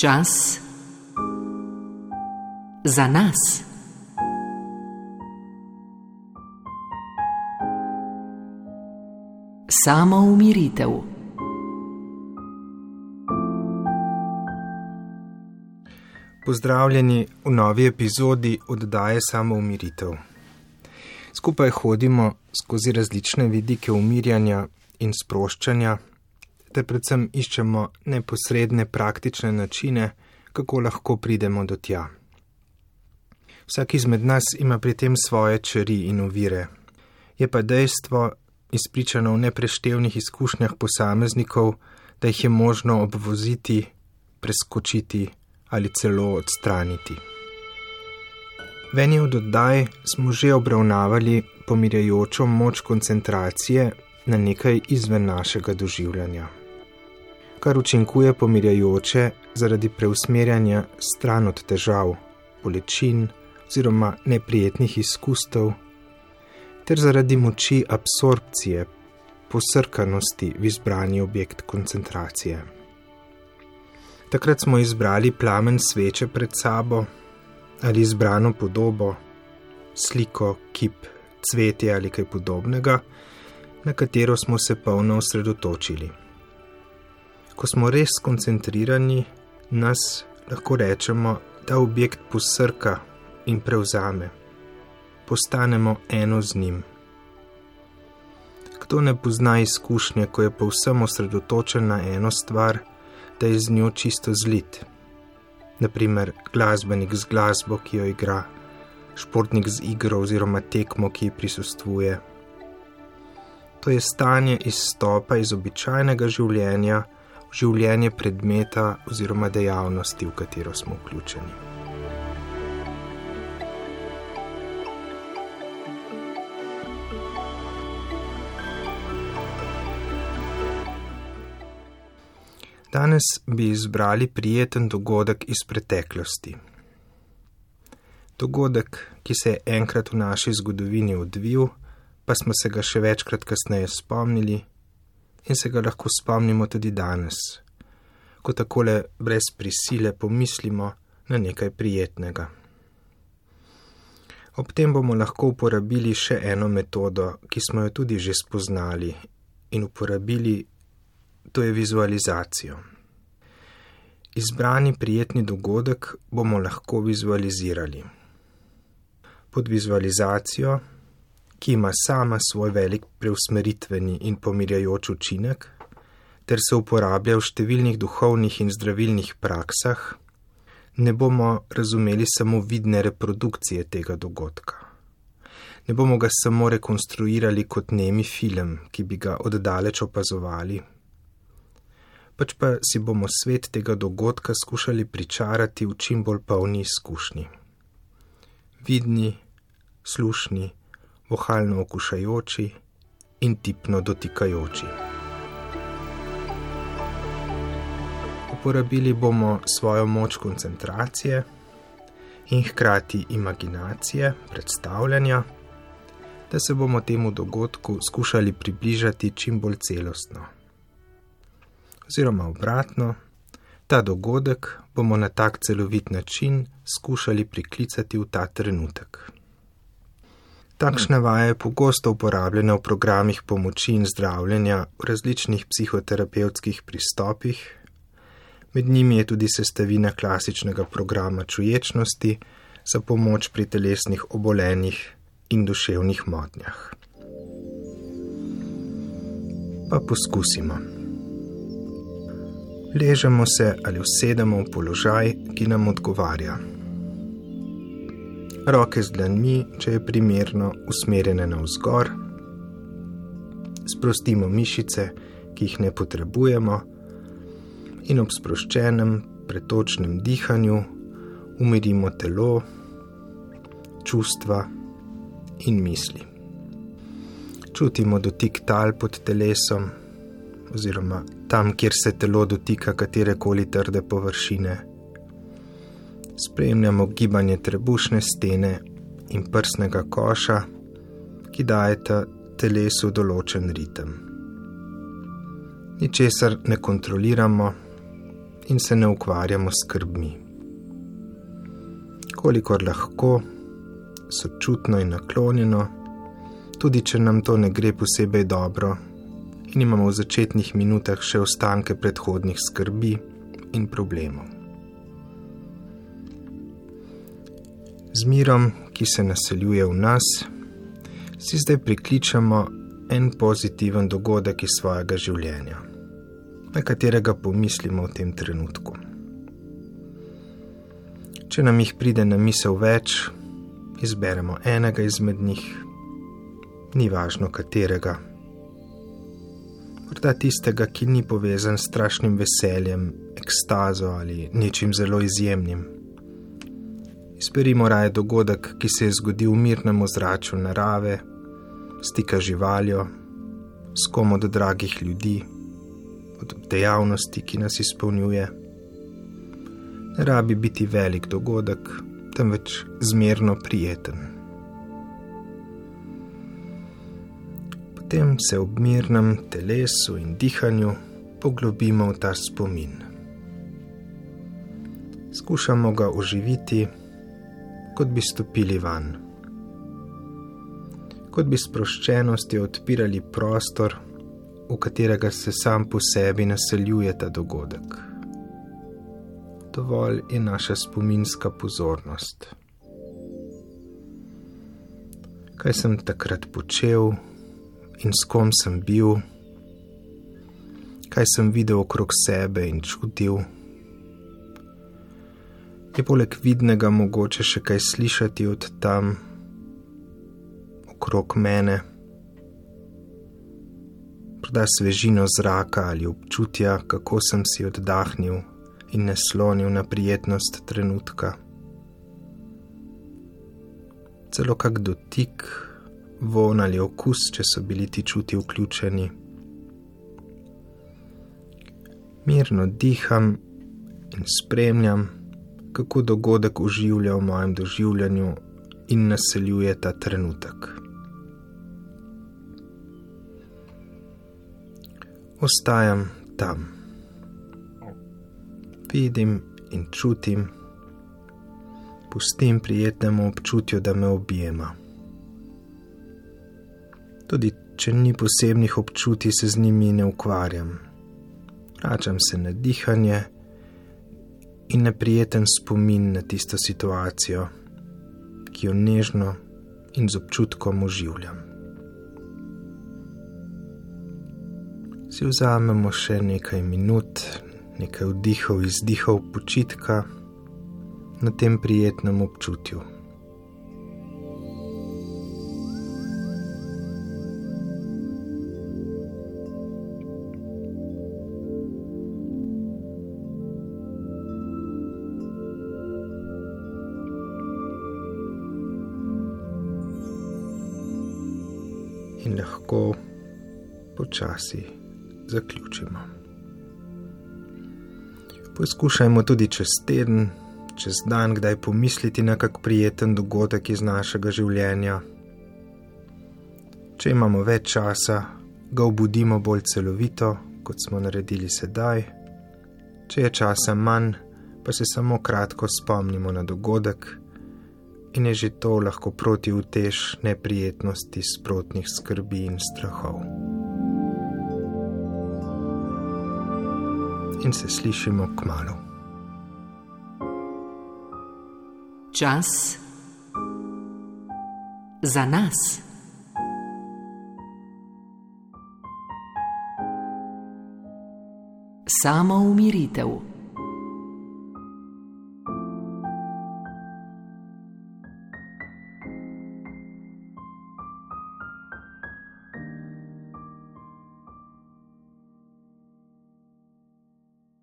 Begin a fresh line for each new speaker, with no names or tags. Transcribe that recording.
Čas za nas. Samo umiritev.
Pozdravljeni v novi epizodi oddaje Samo umiritev. Skupaj hodimo skozi različne vidike umirjanja in sproščanja, ter predvsem iščemo neposredne praktične načine, kako lahko pridemo do tja. Vsak izmed nas ima pri tem svoje čeri in ovire. Je pa dejstvo, izpričano v nepreštevnih izkušnjah posameznikov, da jih je možno obvoziti, preskočiti ali celo odstraniti. V eni od oddaj smo že obravnavali pomirjajočo moč koncentracije na nekaj izven našega doživljanja, kar učinkuje pomirjajoče zaradi preusmerjanja stran od težav, bolečin oziroma neprijetnih izkustev, ter zaradi moči absorpcije, posrkanosti v izbrani objekt koncentracije. Takrat smo izbrali plamen sveče pred sabo ali izbrano podobo, sliko, kip, cvetje ali kaj podobnega na katero smo se polno osredotočili. Ko smo res skoncentrirani, nas lahko rečemo, da objekt posrka in prevzame, postanemo eno z njim. Kdo ne pozna izkušnje, ko je povsem osredotočen na eno stvar, da je z njo čisto zlit. Naprimer, glasbenik z glasbo, ki jo igra, športnik z igro oziroma tekmo, ki ji prisustvuje to je stanje izstopa iz običajnega življenja življenje predmeta oziroma dejavnosti, v katero smo vključeni. Danes bi izbrali prijeten dogodek iz preteklosti. Dogodek, ki se je enkrat v naši zgodovini odvil, pa smo se ga še večkrat kasneje spomnili in se ga lahko spomnimo tudi danes, ko takole brez prisile pomislimo na nekaj prijetnega. Ob tem bomo lahko uporabili še eno metodo, ki smo jo tudi že spoznali in uporabili, to je vizualizacijo. Izbrani prijetni dogodek bomo lahko vizualizirali. Pod vizualizacijo ki ima sama svoj velik preusmeritveni in pomirjajoč učinek, ter se uporablja v številnih duhovnih in zdravilnih praksah, ne bomo razumeli samo vidne reprodukcije tega dogodka. Ne bomo ga samo rekonstruirali kot nemi film, ki bi ga oddaleč opazovali, pač pa si bomo svet tega dogodka skušali pričarati v čim bolj polni izkušnji. Vidni, slušni, vohalno okušajoči in tipno dotikajoči. Uporabili bomo svojo moč koncentracije in hkrati imaginacije, predstavljanja, da se bomo temu dogodku skušali približati čim bolj celostno. Oziroma obratno, ta dogodek bomo na tak celovit način skušali priklicati v ta trenutek. Takšne vaje pogosto uporabljene v programih pomoči in zdravljenja v različnih psihoterapevtskih pristopih, med njimi je tudi sestavina klasičnega programa čuječnosti za pomoč pri telesnih obolenjih in duševnih motnjah. Pa poskusimo. Ležemo se ali usedemo v položaj, ki nam odgovarja roke z dlanmi, če je primerno, usmerjene navzgor. Sprostimo mišice, ki jih ne potrebujemo, in ob sproščenem, pretočnem dihanju umirimo telo, čustva in misli. Čutimo dotik tal pod telesom, oziroma tam, kjer se telo dotika katerekoli trde površine spremljamo gibanje trebušne stene in prsnega koša, ki dajeta telesu določen ritem. Ničesar ne kontroliramo in se ne ukvarjamo s skrbmi. Kolikor lahko, sočutno in naklonjeno, tudi če nam to ne gre posebej dobro in imamo v začetnih minutah še ostanke predhodnih skrbi in problemov. Z mirom, ki se naseljuje v nas, si zdaj prikličemo en pozitiven dogodek iz svojega življenja, na katerega pomislimo v tem trenutku. Če nam jih pride na misel več, izberemo enega izmed njih, ni važno katerega. Morda tistega, ki ni povezan s strašnim veseljem, ekstazo ali nečim zelo izjemnim. Izberimo raje dogodek, ki se je zgodil v mirnem ozračju narave, stika živaljo, s kom od dragih ljudi, od dejavnosti, ki nas izpolnjuje. Ne rabi biti velik dogodek, temveč zmerno prijeten. Potem se ob mirnem telesu in dihanju poglobimo v ta spomin. Skušamo ga oživiti kot bi stopili van. Kot bi sproščenosti odpirali prostor, v katerega se sam po sebi naseljuje ta dogodek. Dovolj je naša spominska pozornost. Kaj sem takrat počel in s kom sem bil, kaj sem videl okrog sebe in čutil je poleg vidnega mogoče še kaj slišati od tam, okrog mene, morda svežino zraka ali občutja, kako sem si oddahnil in ne slonil na prijetnost trenutka. Celo kak dotik, von ali okus, če so bili ti čuti vključeni. Mirno diham in spremljam kako dogodek oživlja v mojem doživljanju in naseljuje ta trenutek. Ostajam tam, vidim in čutim, pustim prijetnemu občutju, da me objema. Tudi če ni posebnih občutij, se z njimi ne ukvarjam. Vračam se na dihanje in neprijeten spomin na tisto situacijo, ki jo nežno in z občutkom oživljam. Si vzamemo še nekaj minut, nekaj vdihov, izdihov, počitka na tem prijetnem občutju. In lahko počasi zaključimo. Poskušajmo tudi čez teden, čez dan, kdaj pomisliti na kak prijeten dogodek iz našega življenja. Če imamo več časa, ga obudimo bolj celovito, kot smo naredili sedaj. Če je časa manj, pa se samo kratko spomnimo na dogodek in je že to lahko proti utež neprijetnosti sprotnih skrbi in strahov. In se slišimo k malu.
Čas za nas. Samo umiritev.